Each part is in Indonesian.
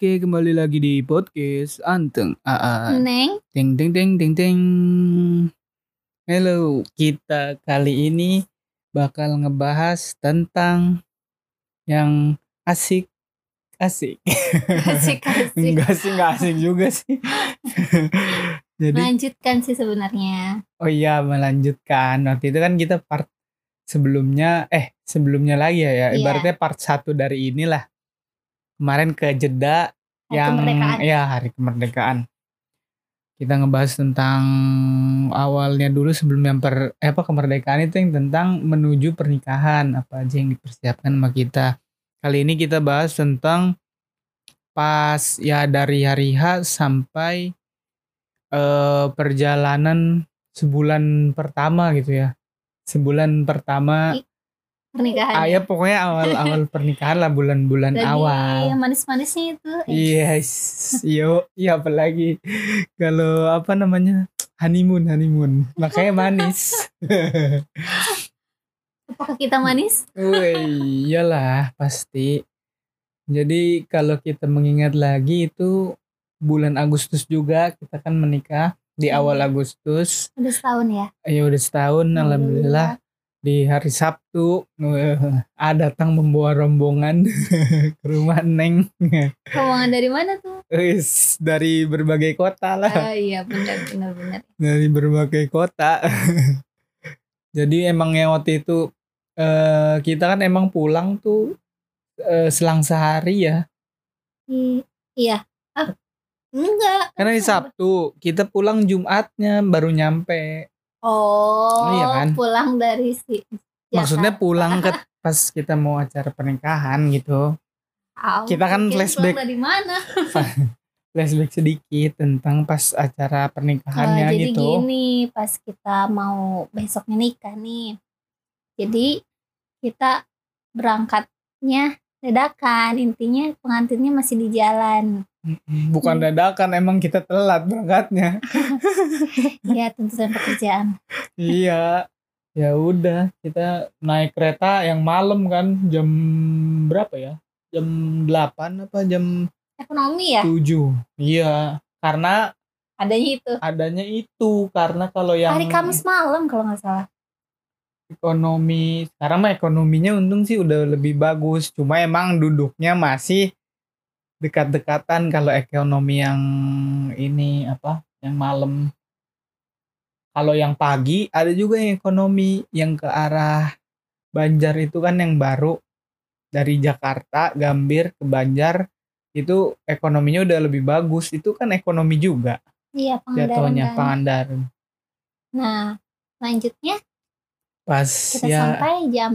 Oke, kembali lagi di podcast Anteng AA. Neng, Ting ting ting ting ting. Halo, kita kali ini bakal ngebahas tentang yang asik asik. asik-asik. Enggak sih, enggak asik juga sih. Jadi, Melanjutkan sih sebenarnya. oh iya melanjutkan. Waktu itu kan kita part sebelumnya eh sebelumnya lagi ya, ya. Iya. ibaratnya part satu dari inilah. Kemarin ke jeda Hari yang kemerdekaan. ya hari kemerdekaan. Kita ngebahas tentang awalnya dulu sebelum yang per eh, apa kemerdekaan itu yang tentang menuju pernikahan apa aja yang dipersiapkan sama kita. Kali ini kita bahas tentang pas ya dari hari H sampai eh, perjalanan sebulan pertama gitu ya. Sebulan pertama Pernikahan. ah, ya pokoknya awal-awal pernikahan lah bulan-bulan awal. yang manis-manisnya itu. Yes, yo, iya apalagi kalau apa namanya honeymoon, honeymoon, makanya manis. Apakah kita manis? Wih, iyalah pasti. Jadi kalau kita mengingat lagi itu bulan Agustus juga kita kan menikah di awal Agustus. Udah setahun ya. Ya udah setahun, alhamdulillah di hari Sabtu eh, A datang membawa rombongan ke rumah Neng. Rombongan dari mana tuh? Wis, dari berbagai kota lah. Ah iya benar benar benar. dari berbagai kota. Jadi emang yang waktu itu eh, kita kan emang pulang tuh eh, selang sehari ya. I- iya. Ah, enggak. Karena di Sabtu kita pulang Jumatnya baru nyampe. Oh, Iya kan? pulang dari si Maksudnya Jakarta. pulang ke pas kita mau acara pernikahan gitu. Ah, kita kan flashback. dari mana? Flashback sedikit tentang pas acara Oh, pernikahannya jadi gitu. gini, pas kita mau besoknya nikah nih. Jadi kita berangkatnya dadakan, intinya pengantinnya masih di jalan. Bukan dadakan emang kita telat berangkatnya. ya tuntutan pekerjaan. iya ya udah kita naik kereta yang malam kan jam berapa ya jam 8 apa jam Ekonomi ya, 7 iya karena adanya itu. adanya itu karena kalau yang Hari Kamis malam kalau nggak salah. Ekonomi sekarang mah ekonominya untung sih udah lebih bagus. Cuma emang duduknya masih dekat-dekatan kalau ekonomi yang ini apa yang malam. Kalau yang pagi ada juga yang ekonomi yang ke arah Banjar itu kan yang baru. Dari Jakarta Gambir ke Banjar itu ekonominya udah lebih bagus. Itu kan ekonomi juga Iya, Pangandaran jatuhnya kan. Pangandaran. Nah, selanjutnya pas kita ya sampai jam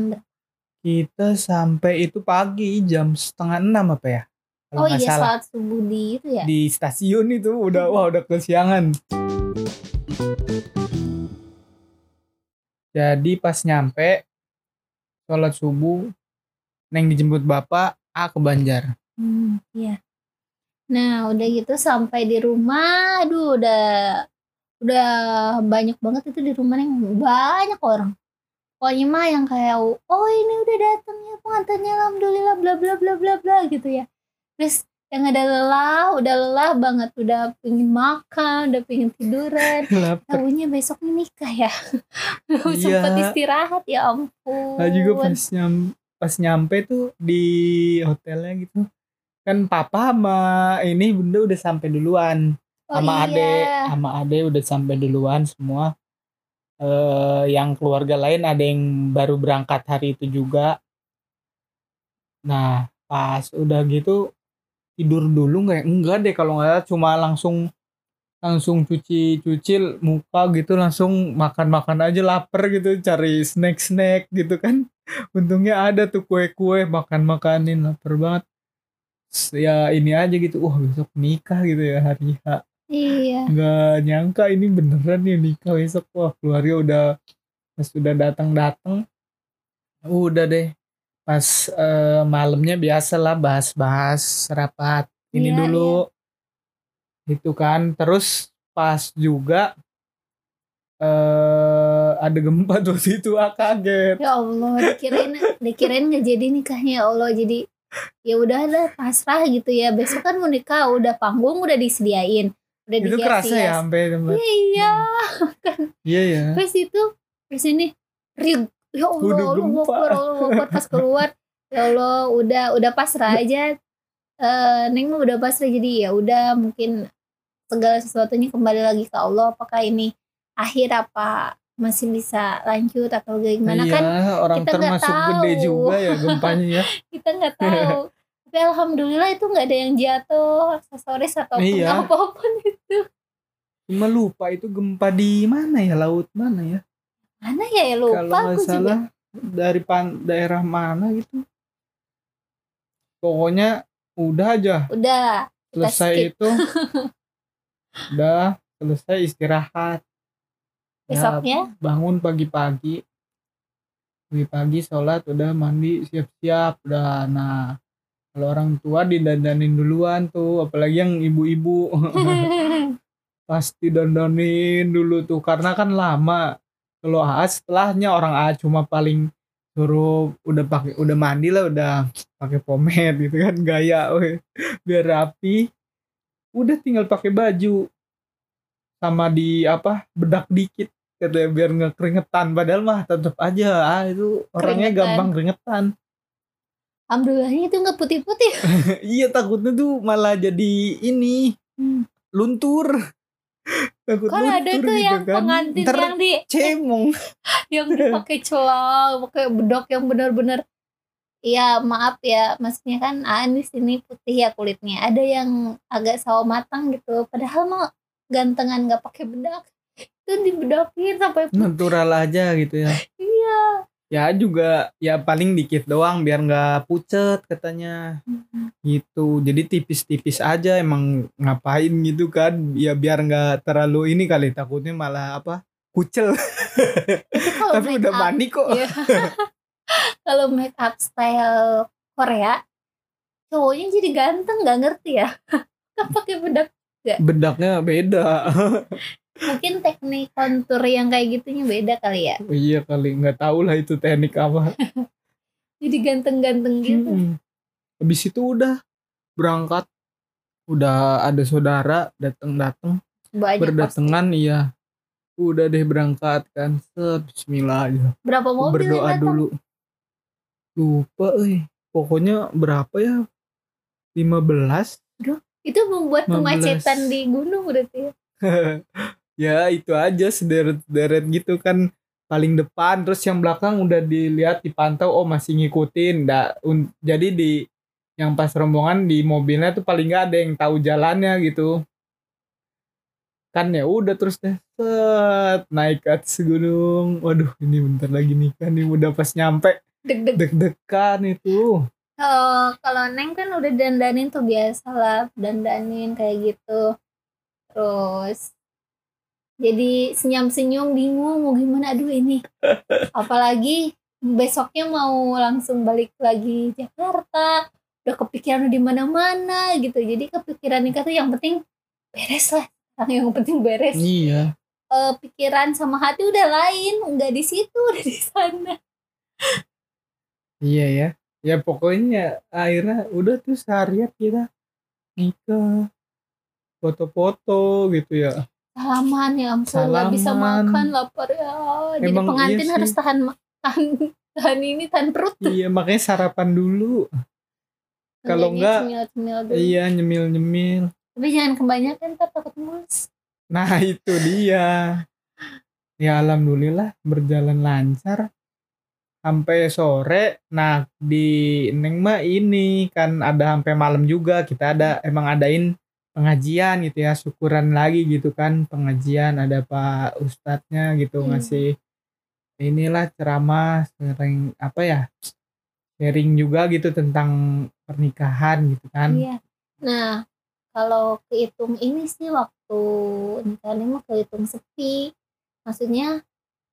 kita sampai itu pagi jam setengah enam apa ya kalau Oh iya, salah salat subuh di itu ya. di stasiun itu udah wah udah kesiangan jadi pas nyampe sholat subuh neng dijemput bapak A ke Banjar Hmm, iya. Nah, udah gitu sampai di rumah, aduh udah udah banyak banget itu di rumah nih banyak orang. Pokoknya mah yang kayak oh ini udah datang ya pengantinnya alhamdulillah bla bla bla bla bla gitu ya. Terus yang ada lelah, udah lelah banget, udah pingin makan, udah pingin tiduran. Tahunya besok nih nikah ya. Belum Iya. sempet istirahat ya ampun. Nah, juga pas nyam, pas nyampe tuh di hotelnya gitu kan papa sama ini bunda udah sampai duluan Oh sama ade iya. sama ade udah sampai duluan semua eh yang keluarga lain ada yang baru berangkat hari itu juga. Nah pas udah gitu tidur dulu nggak? Enggak deh kalau nggak cuma langsung langsung cuci cuci muka gitu langsung makan makan aja lapar gitu cari snack snack gitu kan. Untungnya ada tuh kue kue makan makanin lapar banget. Ya ini aja gitu wah besok nikah gitu ya hari H Iya. nggak nyangka ini beneran nih nikah besok. Wah keluarga udah pas udah datang datang udah deh. Pas eh, malamnya biasa lah bahas-bahas rapat ini Iya, dulu. itu kan. Terus pas juga eh ada gempa tuh situ ah kaget. Ya Allah, dikirain dikirain nggak jadi nikahnya ya Allah. Jadi ya udah lah pasrah gitu ya. Besok kan mau nikah udah panggung udah disediain udah itu kerasa ya sampai tempat. Iya. Iya ya pas itu pas ini rig. Ya Allah gempa. Akbar, Allah Akbar. pas keluar. Ya Allah udah udah pasrah aja. Eh Neng udah pasrah jadi ya udah mungkin segala sesuatunya kembali lagi ke Allah. Apakah ini akhir apa masih bisa lanjut atau gimana? Iya, kan orang kita nggak termasuk gede tahu. juga ya gempanya ya. Kita nggak tahu tapi alhamdulillah itu nggak ada yang jatuh aksesoris atau Iya. apa pun itu. Cuma lupa itu gempa di mana ya? Laut mana ya? Mana ya? Ya lupa kalau nggak aku juga. salah dari pan daerah mana gitu. Pokoknya udah aja. Udah selesai skip. itu. Udah selesai istirahat. Ya, besoknya? bangun pagi-pagi. Pagi-pagi sholat udah mandi siap-siap udah. Nah kalau orang tua didandanin duluan tuh apalagi yang ibu-ibu. Pasti dandanin dulu tuh karena kan lama. Kalau A setelahnya orang A cuma paling suruh udah pakai udah mandi lah udah pakai pomade gitu kan gaya weh. biar rapi. Udah tinggal pakai baju. Sama di apa bedak dikit katanya biar nggak keringetan padahal mah tetap aja ah itu orangnya Keringetan. gampang keringetan alhamdulillahnya itu nggak putih-putih. Iya takutnya tuh malah jadi ini Hmm. luntur. Takut kan ada tuh gitu yang kan. pengantin Ntar yang di cemong. Yang dipakai celang pakai bedok yang benar-benar. Ya maaf ya maksudnya kan Anis ini putih ya kulitnya. Ada yang agak sawo matang gitu padahal mah gantengan nggak pakai bedak. Itu dibedakin sampai putih. Natural aja gitu ya. Iya ya juga ya paling dikit doang biar nggak pucet katanya. Gitu. Jadi tipis-tipis aja emang ngapain gitu kan? Ya biar nggak terlalu ini kali takutnya malah apa? Kucel tapi udah up- mandi kok. Iya. kalau make up style Korea cowoknya jadi ganteng nggak ngerti ya. Kan pakai bedak bedaknya beda mungkin teknik kontur yang kayak gitunya beda kali ya? Iya kali nggak tahu lah itu teknik apa. Jadi ganteng-ganteng gitu. Mm-mm. habis itu udah berangkat. Udah ada saudara datang-datang banyak berdatangan iya. Udah deh berangkat kan set bismillah aja pasti. berapa mobil yang berdoa datang? dulu. Lupa eh. Pokoknya berapa ya? 15 itu membuat 15. kemacetan di gunung berarti ya ya itu aja sederet-sederet gitu kan paling depan. Terus yang belakang udah dilihat dipantau oh masih ngikutin. Un- jadi di yang pas rombongan di mobilnya tuh paling nggak ada yang tahu jalannya gitu. Kan ya udah terus deh set naik ke atas gunung. Waduh ini bentar lagi nih udah pas nyampe. Deg-deg. Deg-degan itu. Kalau kalau neng kan udah dandanin tuh biasa lah dandanin kayak gitu. Terus jadi senyum-senyum bingung mau gimana aduh ini. Apalagi besoknya mau langsung balik lagi Jakarta udah kepikiran di mana-mana gitu. Jadi kepikiran nikah tuh yang penting beres lah yang penting beres. Iya. Eh, pikiran sama hati udah lain nggak di situ udah di sana. Iya ya. Ya pokoknya akhirnya udah tuh seharian kita nikah foto-foto gitu ya salaman ya ampun nggak bisa makan lapar ya. Jadi Emang pengantin iya harus tahan ma- tahan tahan ini tahan perut. Iya makanya sarapan dulu. Kalau Kerjanya enggak, dulu. iya nyemil-nyemil. Tapi jangan kebanyakan ntar takut mulus nah itu dia. Ya alhamdulillah berjalan lancar. Sampai sore nah di Neng mah ini kan ada sampai malam juga kita ada emang adain pengajian gitu ya syukuran lagi gitu kan pengajian ada Pak Ustadznya gitu Hmm. ngasih inilah ceramah sering apa ya sharing juga gitu tentang pernikahan gitu kan. Iya. Nah kalau kehitung ini sih waktu nikah ini mah kehitung sepi. Maksudnya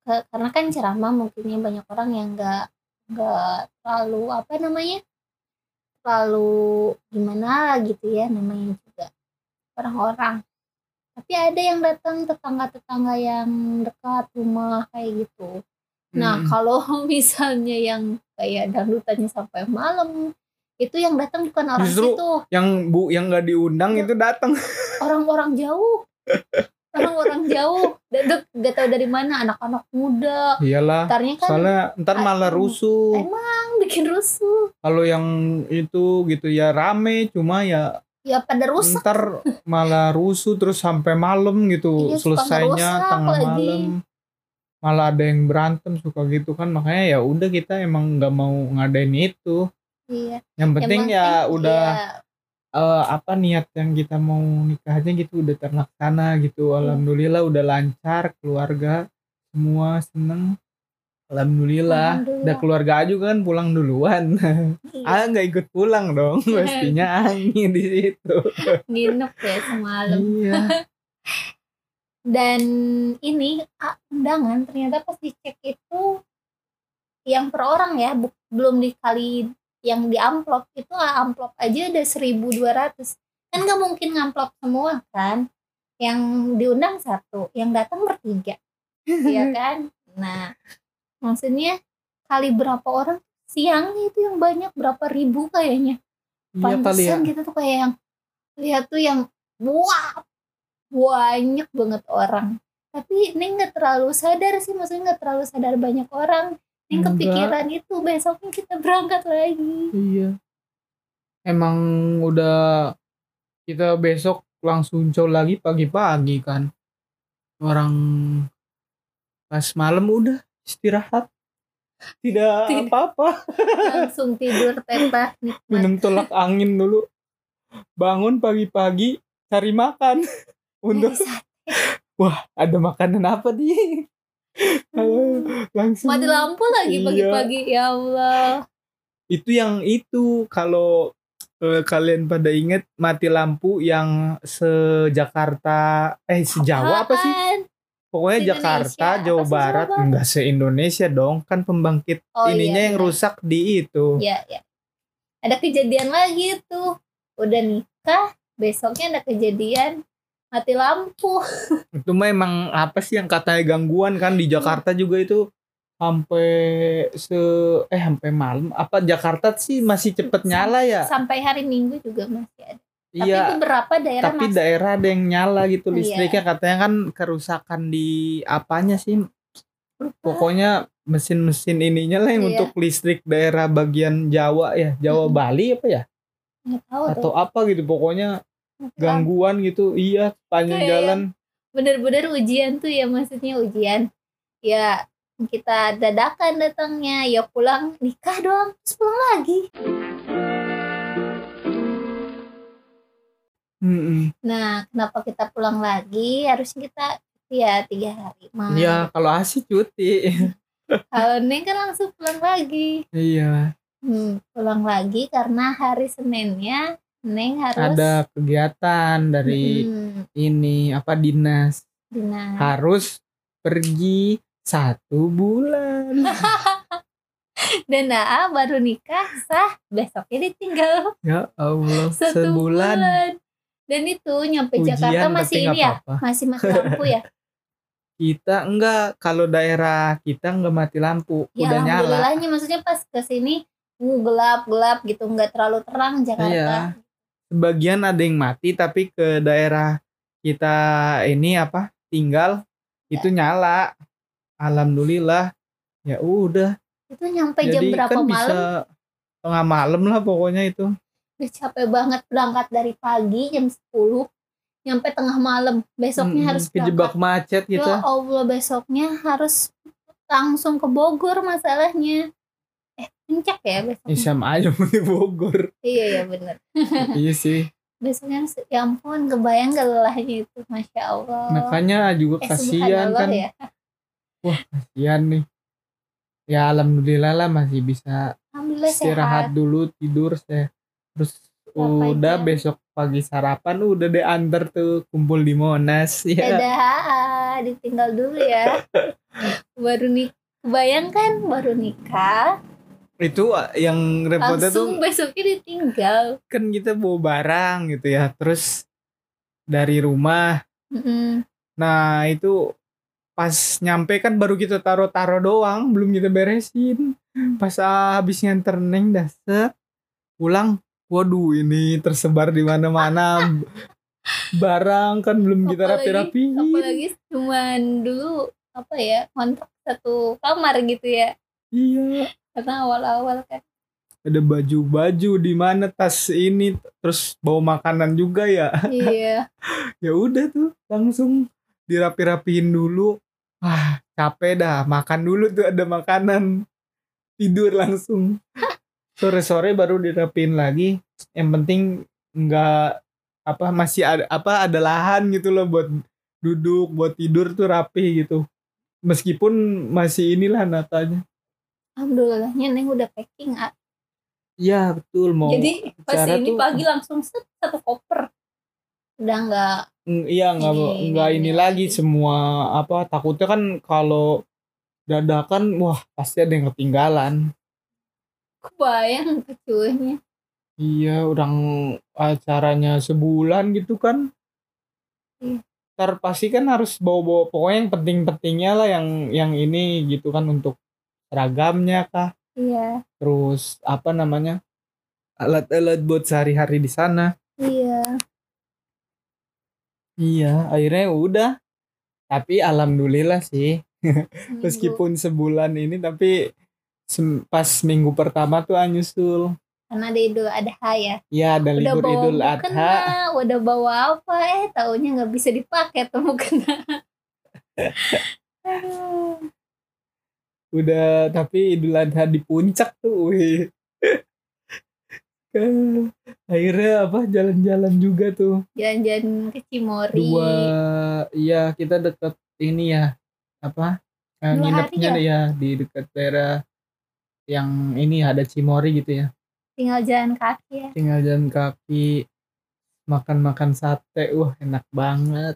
ke- karena kan ceramah mungkinnya banyak orang yang nggak nggak terlalu apa namanya terlalu gimana gitu ya namanya orang-orang. Tapi ada yang datang tetangga-tetangga yang dekat rumah kayak gitu. Nah, Mm-mm. kalau misalnya yang kayak dangdutannya sampai malam, itu yang datang bukan orang Justru- situ. yang bu yang nggak diundang Iya. itu datang. Orang-orang jauh. Orang-orang jauh. Dan gak tahu dari mana anak-anak muda. Iyalah Ntarnya kan soalnya ntar malah rusuh. Emang bikin rusuh. Kalau yang itu gitu ya rame cuma ya ya pada rusak. Ntar malah rusuh terus sampai malam gitu. Iya, selesainya tengah lagi. malam. Malah ada yang berantem suka gitu kan. Makanya ya udah kita emang nggak mau ngadain itu. Iya. Yang penting ya udah iya, eh, apa niat yang kita mau nikahnya gitu udah terlaksana gitu. Iya. alhamdulillah udah lancar keluarga semua seneng alhamdulillah. Alhamdulillah. udah keluarga Aju kan pulang duluan. Iya. ah nggak ikut pulang dong. Pastinya angin di situ. Nginep ya semalam. Iya. Dan ini ah, undangan ternyata pas dicek itu yang per orang ya bu- belum dikali yang di amplop itu amplop aja ada 1200 kan nggak mungkin ngamplop semua kan. Yang diundang satu yang datang bertiga. Iya kan? Nah maksudnya kali berapa orang? Siangnya itu yang banyak berapa ribu kayaknya. Iya ya. Pantesan kita tuh kayak yang lihat tuh yang wah banyak banget orang. Tapi Neng nggak terlalu sadar sih maksudnya nggak terlalu sadar banyak orang. Neng Enggak. kepikiran itu besoknya kita berangkat lagi. Iya. Emang udah kita besok langsung cow lagi pagi-pagi kan. Orang pas malam udah istirahat. Tidak apa-apa. Langsung tidur nikmat. Minum tolak angin dulu. Bangun pagi-pagi cari makan. Untuk wah ada makanan apa nih langsung mati lampu lagi Iya. pagi-pagi ya Allah. Itu yang itu. Kalau eh, kalian pada inget mati lampu yang se-Jakarta eh se-Jawa apa sih? Pokoknya Se-Indonesia, Jakarta Jawa se-Jawa Barat Barat? enggak se-Indonesia dong. Kan pembangkit Oh, ininya iya, yang benar. rusak di itu. Ya ya ada kejadian lagi tuh udah nikah besoknya ada kejadian mati lampu. Itu mah emang apa sih yang katanya gangguan kan di Jakarta juga itu. Sampai se eh sampai malam. Apa Jakarta sih masih cepet nyala ya? sampai hari minggu juga masih ada tapi iya. beberapa daerah tapi masih daerah ada yang nyala gitu Iya. listriknya. Katanya kan kerusakan di apanya sih? Pokoknya mesin-mesin ininya lah yang Iya. untuk listrik daerah bagian Jawa ya. Jawa Mm-mm. Bali apa ya? Nggak tahu atau tuh. apa gitu. Pokoknya gangguan gitu. Iya panjang Kayak jalan. bener-bener ujian tuh ya maksudnya ujian. Ya kita dadakan datangnya. Ya pulang nikah doang terus pulang lagi Mm-mm. nah kenapa kita pulang lagi? Harusnya kita ya tiga hari mah ya kalau asik cuti. Kalau neng kan langsung pulang lagi. Iya. Hmm, pulang lagi karena hari Seninnya Neng harus ada kegiatan dari Hmm, ini apa dinas. Dinas. harus pergi satu bulan. Dan Naa baru nikah sah besoknya ditinggal. Ya Allah satu sebulan. bulan. Dan itu nyampe Ujian Jakarta masih ini ya, apa-apa. masih mati lampu ya. kita enggak kalau daerah kita enggak mati lampu ya udah nyala alhamdulillahnya maksudnya pas ke sini uh, gelap gelap gitu nggak terlalu terang Jakarta. Iya. sebagian ada yang mati tapi ke daerah kita ini apa tinggal itu Ya. nyala alhamdulillah ya udah Itu nyampe jam jadi berapa kan malam? bisa tengah malam lah pokoknya itu Udah capek banget berangkat dari pagi jam 10 nyampe tengah malam. Besoknya Mm-mm, harus kejebak macet gitu Ya Allah besoknya harus langsung ke Bogor masalahnya. Eh puncak ya besoknya. Ih, sama aja di Bogor Iya ya bener. iya sih Besoknya ya ampun kebayang lelahnya itu Masya Allah. makanya juga eh kasihan kan ya. kasihan nih ya alhamdulillah lah masih bisa istirahat sehat. dulu tidur saya terus Berapa udah jam? besok pagi sarapan udah deh antar tuh kumpul di Monas ya Dadah, ditinggal dulu ya. baru nih kebayangkan baru nikah itu uh, yang repotnya tuh langsung besoknya ditinggal. kan kita bawa barang gitu ya terus dari rumah Mm-mm. nah itu pas nyampe kan baru kita taruh-taruh doang belum kita beresin pas ah, habis nganter neng dah set pulang waduh ini tersebar di mana-mana. Barang kan belum kita rapi-rapi apalagi cuman dulu apa ya kontrak satu kamar gitu ya. Iya. Karena awal-awal kan. Ada baju-baju di mana tas ini terus bawa makanan juga ya. Iya. Ya udah tuh langsung dirapi-rapiin dulu. Wah capek dah makan dulu tuh ada makanan. Tidur langsung sore-sore baru dirapiin lagi. Yang penting nggak apa masih ada apa ada lahan gitu loh buat duduk buat tidur tuh rapi gitu. Meskipun masih inilah natanya. Alhamdulillahnya neng udah packing ah. Iya betul. Mau jadi pas ini tuh- pagi langsung set satu koper. Udah nggak iya nggak Ini- nggak ini ini lagi. lagi semua apa takutnya kan kalau dadakan wah pasti ada yang ketinggalan kebayang kecuanya iya orang acaranya sebulan gitu kan. Iya. ntar pasti kan harus bawa-bawa pokoknya yang penting-pentingnya lah yang yang ini gitu kan untuk seragamnya kah. Iya. Terus apa namanya alat-alat buat sehari-hari di sana. Iya. Iya akhirnya udah. Tapi alhamdulillah sih. Meskipun sebulan ini tapi pas minggu pertama tuh nyusul. Karena ada idul adha ya. Ya ada udah libur bawa idul mukena adha. udah bawa apa? Eh taunya nggak bisa dipakai tuh mukena. Udah tapi idul adha di puncak tuh wih. Akhirnya apa jalan-jalan juga tuh. Jalan-jalan ke Cimori. Dua iya kita deket ini ya apa eh, Dua nginepnya hari ya di dekat daerah yang ini ada Cimori gitu ya. Tinggal jalan kaki ya. Tinggal jalan kaki makan-makan sate wah enak banget.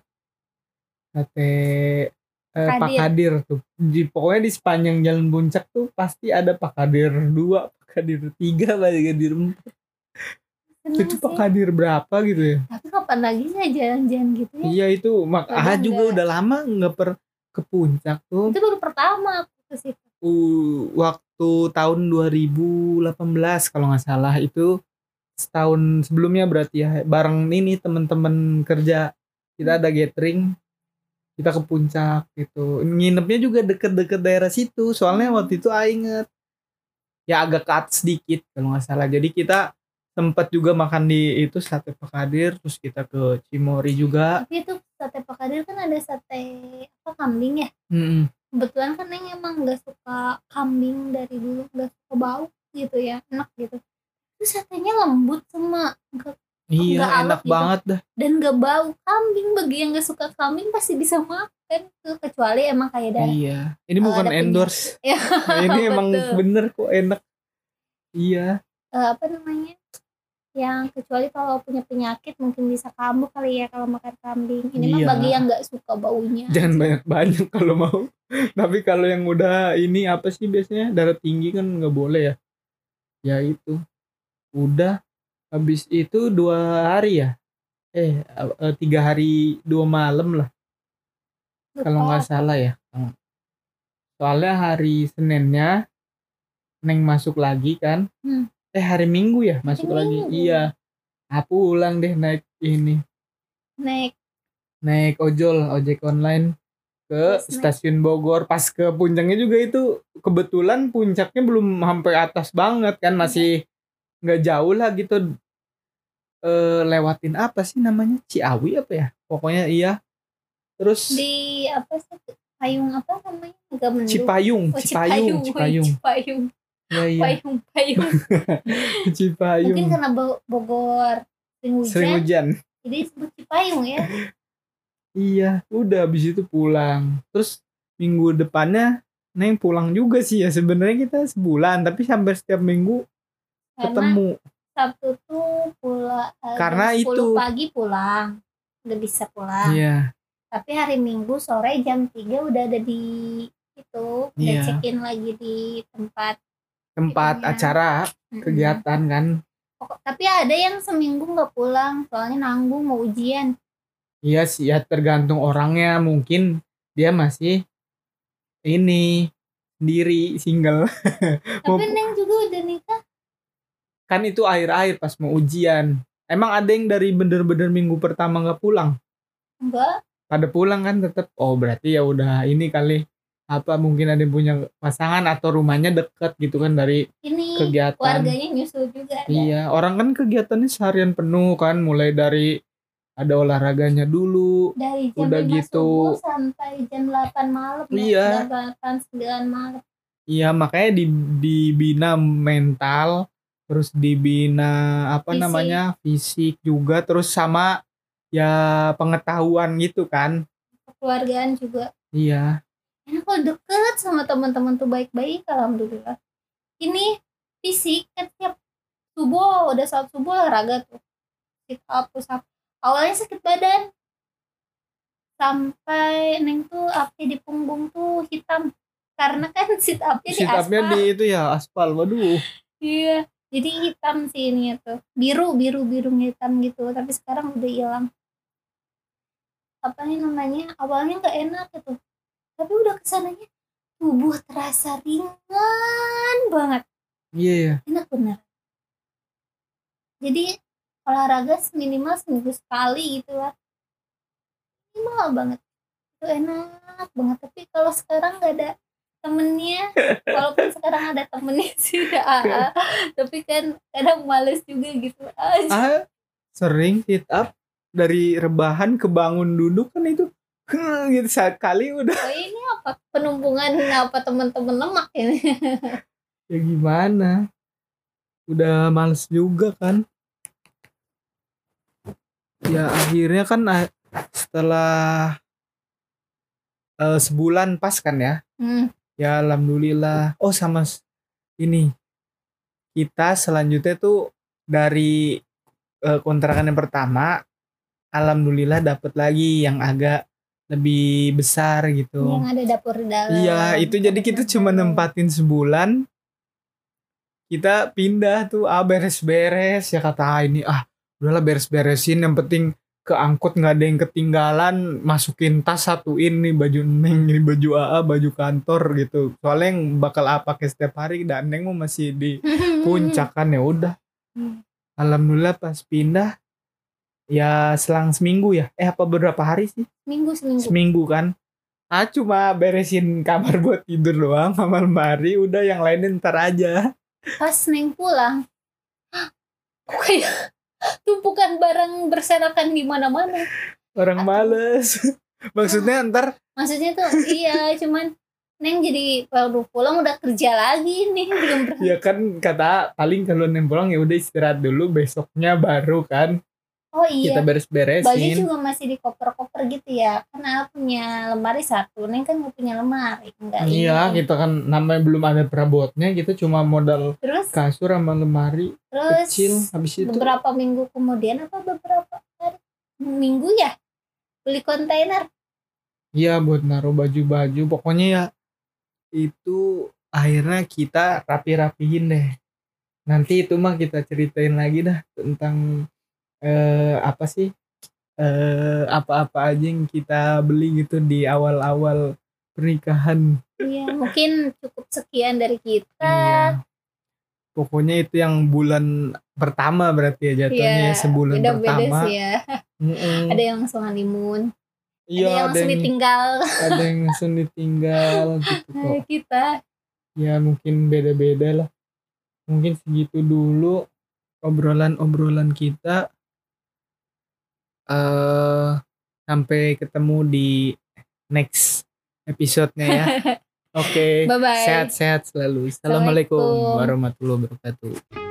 Sate eh, Pak Kadir. Tuh. Di pokoknya di sepanjang jalan puncak tuh pasti ada Pak Kadir dua Pak Kadir tiga Pak Kadir empat. Itu sih. Pak Kadir berapa gitu ya? Tapi kapan lagi saya jalan-jalan gitu ya? Iya itu. Mak ah juga udah lama nggak per ke puncak tuh. Itu baru pertama aku ke situ. Uh, waktu tahun 2018 kalau nggak salah itu setahun sebelumnya berarti ya bareng ini temen-temen kerja kita ada gathering kita ke puncak gitu nginepnya juga deket-deket daerah situ soalnya Hmm. waktu itu inget ya agak cut sedikit kalau nggak salah jadi kita sempat juga makan di itu sate Pak Kadir terus kita ke Cimori juga tapi itu sate Pak Kadir kan ada sate apa kambing ya Mm-mm. Kebetulan kan Neng emang nggak suka kambing dari dulu nggak suka bau gitu ya enak gitu. Itu satenya lembut sama nggak iya alot enak gitu. banget dah. Dan gak bau kambing bagi yang gak suka kambing pasti bisa makan tuh kecuali emang kayak darah Iya, ini Kalau bukan endorse. Ya, Nah, ini emang bener kok enak. Iya, Eh, apa namanya yang kecuali kalau punya penyakit mungkin bisa kambuh kali ya kalau makan kambing ini mah Iya. bagi yang nggak suka baunya jangan banyak-banyak kalau mau. Tapi kalau yang udah ini apa sih biasanya darah tinggi kan nggak boleh ya. Ya itu. Udah habis itu dua hari ya. Eh eh, tiga hari dua malam lah kalau nggak salah ya. Soalnya hari Seninnya Neng masuk lagi kan. Hmm. Eh hari Minggu ya? Masuk lagi. Minggu. Iya. Aku pulang deh naik ini. Naik. Naik ojol ojek online ke naik. stasiun Bogor. Pas ke puncaknya juga itu kebetulan puncaknya belum sampai atas banget kan. Masih nggak jauh lah gitu. Eh lewatin apa sih namanya? Ciawi apa ya? Pokoknya iya. Terus di apa sih? Payung apa namanya? Agak mendung Cipayung oh, Cipayung. Cipayung. Cipayung ya iya payung payung. Cipayung mungkin karena Bo- Bogor sering hujan. Sering hujan. Jadi disebut Cipayung ya. Iya udah habis itu pulang. Terus minggu depannya Neng pulang juga sih ya. Sebenarnya kita sebulan tapi hampir setiap minggu karena ketemu. Sabtu tuh pulang Karena itu. pagi pulang. Udah bisa pulang. Iya. Tapi hari Minggu sore jam 3 udah ada di itu udah Iya. check in lagi di tempat tempat Itunya. acara Mm-mm. kegiatan kan Pokok- tapi ada yang seminggu nggak pulang soalnya nanggung mau ujian iya sih ya tergantung orangnya mungkin dia masih ini sendiri single tapi Neng juga udah nikah kan itu akhir-akhir pas mau ujian. Emang ada yang dari bener-bener minggu pertama nggak pulang? enggak Pada pulang kan tetap. Oh berarti ya udah ini kali apa mungkin ada yang punya pasangan atau rumahnya deket gitu kan dari ini kegiatan. keluarganya nyusul juga. Iya, orang kan kegiatannya seharian penuh kan, mulai dari ada olahraganya dulu. dari jam Udah 5 gitu. sampai jam 8 malam Iya. ya, 8 9 malam Iya, makanya di, dibina mental, terus dibina apa Fisik. namanya fisik juga, terus sama ya pengetahuan gitu kan. kekeluargaan juga Iya, enak kalau deket sama teman-teman tuh baik-baik alhamdulillah. Ini fisik kan tiap subuh udah saat subuh olahraga tuh. Sit up push up. Awalnya sakit badan. Sampai neng tuh api di punggung tuh hitam. Karena kan sit upnya di sit upnya aspal. di itu ya aspal. Waduh, iya jadi hitam sih ini tuh biru biru biru hitam gitu. Tapi sekarang udah hilang. Apa nih namanya? Awalnya nggak enak gitu tapi udah ke sananya tubuh terasa ringan banget. Iya ya. enak bener. Jadi olahraga minimal seminggu sekali gitu lah. Minimal banget. Itu enak banget. Tapi kalau sekarang nggak ada temennya walaupun sekarang ada temennya sih ah, tapi kan kadang males juga gitu. Aja Ah, sering sit up dari rebahan ke bangun duduk kan itu gitu sekali udah. Oh ini apa? Penumpungan apa teman-teman lemak ini? Ya gimana? Udah males juga kan? Ya akhirnya kan ah, setelah eh, sebulan pas kan ya? Hmm. ya alhamdulillah. Oh sama ini. Kita selanjutnya tuh dari eh, kontrakan yang pertama alhamdulillah dapet lagi yang agak lebih besar gitu. Yang ada dapur dalam. Iya, itu jadi kita cuma nempatin sebulan. Kita pindah tuh, ah beres-beres. Ya kata ah, ini ah udahlah beres-beresin. Yang penting keangkut nggak ada yang ketinggalan. Masukin tas satuin nih baju neng ini baju AA baju kantor gitu. Soalnya yang bakal A pakai setiap hari dan neng mau masih di puncak kan ya udah. Hmm. alhamdulillah pas pindah ya selang seminggu ya. Eh apa beberapa hari sih? Minggu seminggu. Seminggu kan? Ah cuma beresin kamar buat tidur doang sama lemari. Udah yang lainnya ntar aja. Pas neng pulang "Hah, kok kayak tumpukan barang berserakan di mana-mana. Orang Aduh. males. Maksudnya ntar maksudnya tuh iya cuman neng jadi baru pulang udah kerja lagi nih belum berhenti. ya kan kata paling kalau neng pulang ya udah istirahat dulu besoknya baru kan oh iya. Kita baju beres-beresin juga masih di koper-koper gitu ya. Karena punya lemari satu neng kan nggak punya lemari enggak iya ini. kita kan namanya belum ada perabotnya kita cuma modal terus? kasur sama lemari terus kecil habis itu beberapa minggu kemudian apa beberapa hari? Minggu ya? Beli kontainer? Iya buat naruh baju-baju. Pokoknya ya itu akhirnya kita rapi-rapihin deh. Nanti itu mah kita ceritain lagi dah tentang eh, apa sih eh, apa-apa aja yang kita beli gitu di awal-awal pernikahan. Iya mungkin cukup sekian dari kita. Iya. pokoknya itu yang bulan pertama berarti ya jatuhnya Iya, sebulan beda-beda pertama. sih ya. Mm-mm. ada yang langsung honeymoon iya ada yang langsung ditinggal. ada yang langsung ditinggal gitu kok. kita. Ya mungkin beda-beda lah. Mungkin segitu dulu obrolan-obrolan kita eh sampai ketemu di next episode-nya ya oke Bye-bye. sehat-sehat selalu Assalamualaikum. warahmatullahi wabarakatuh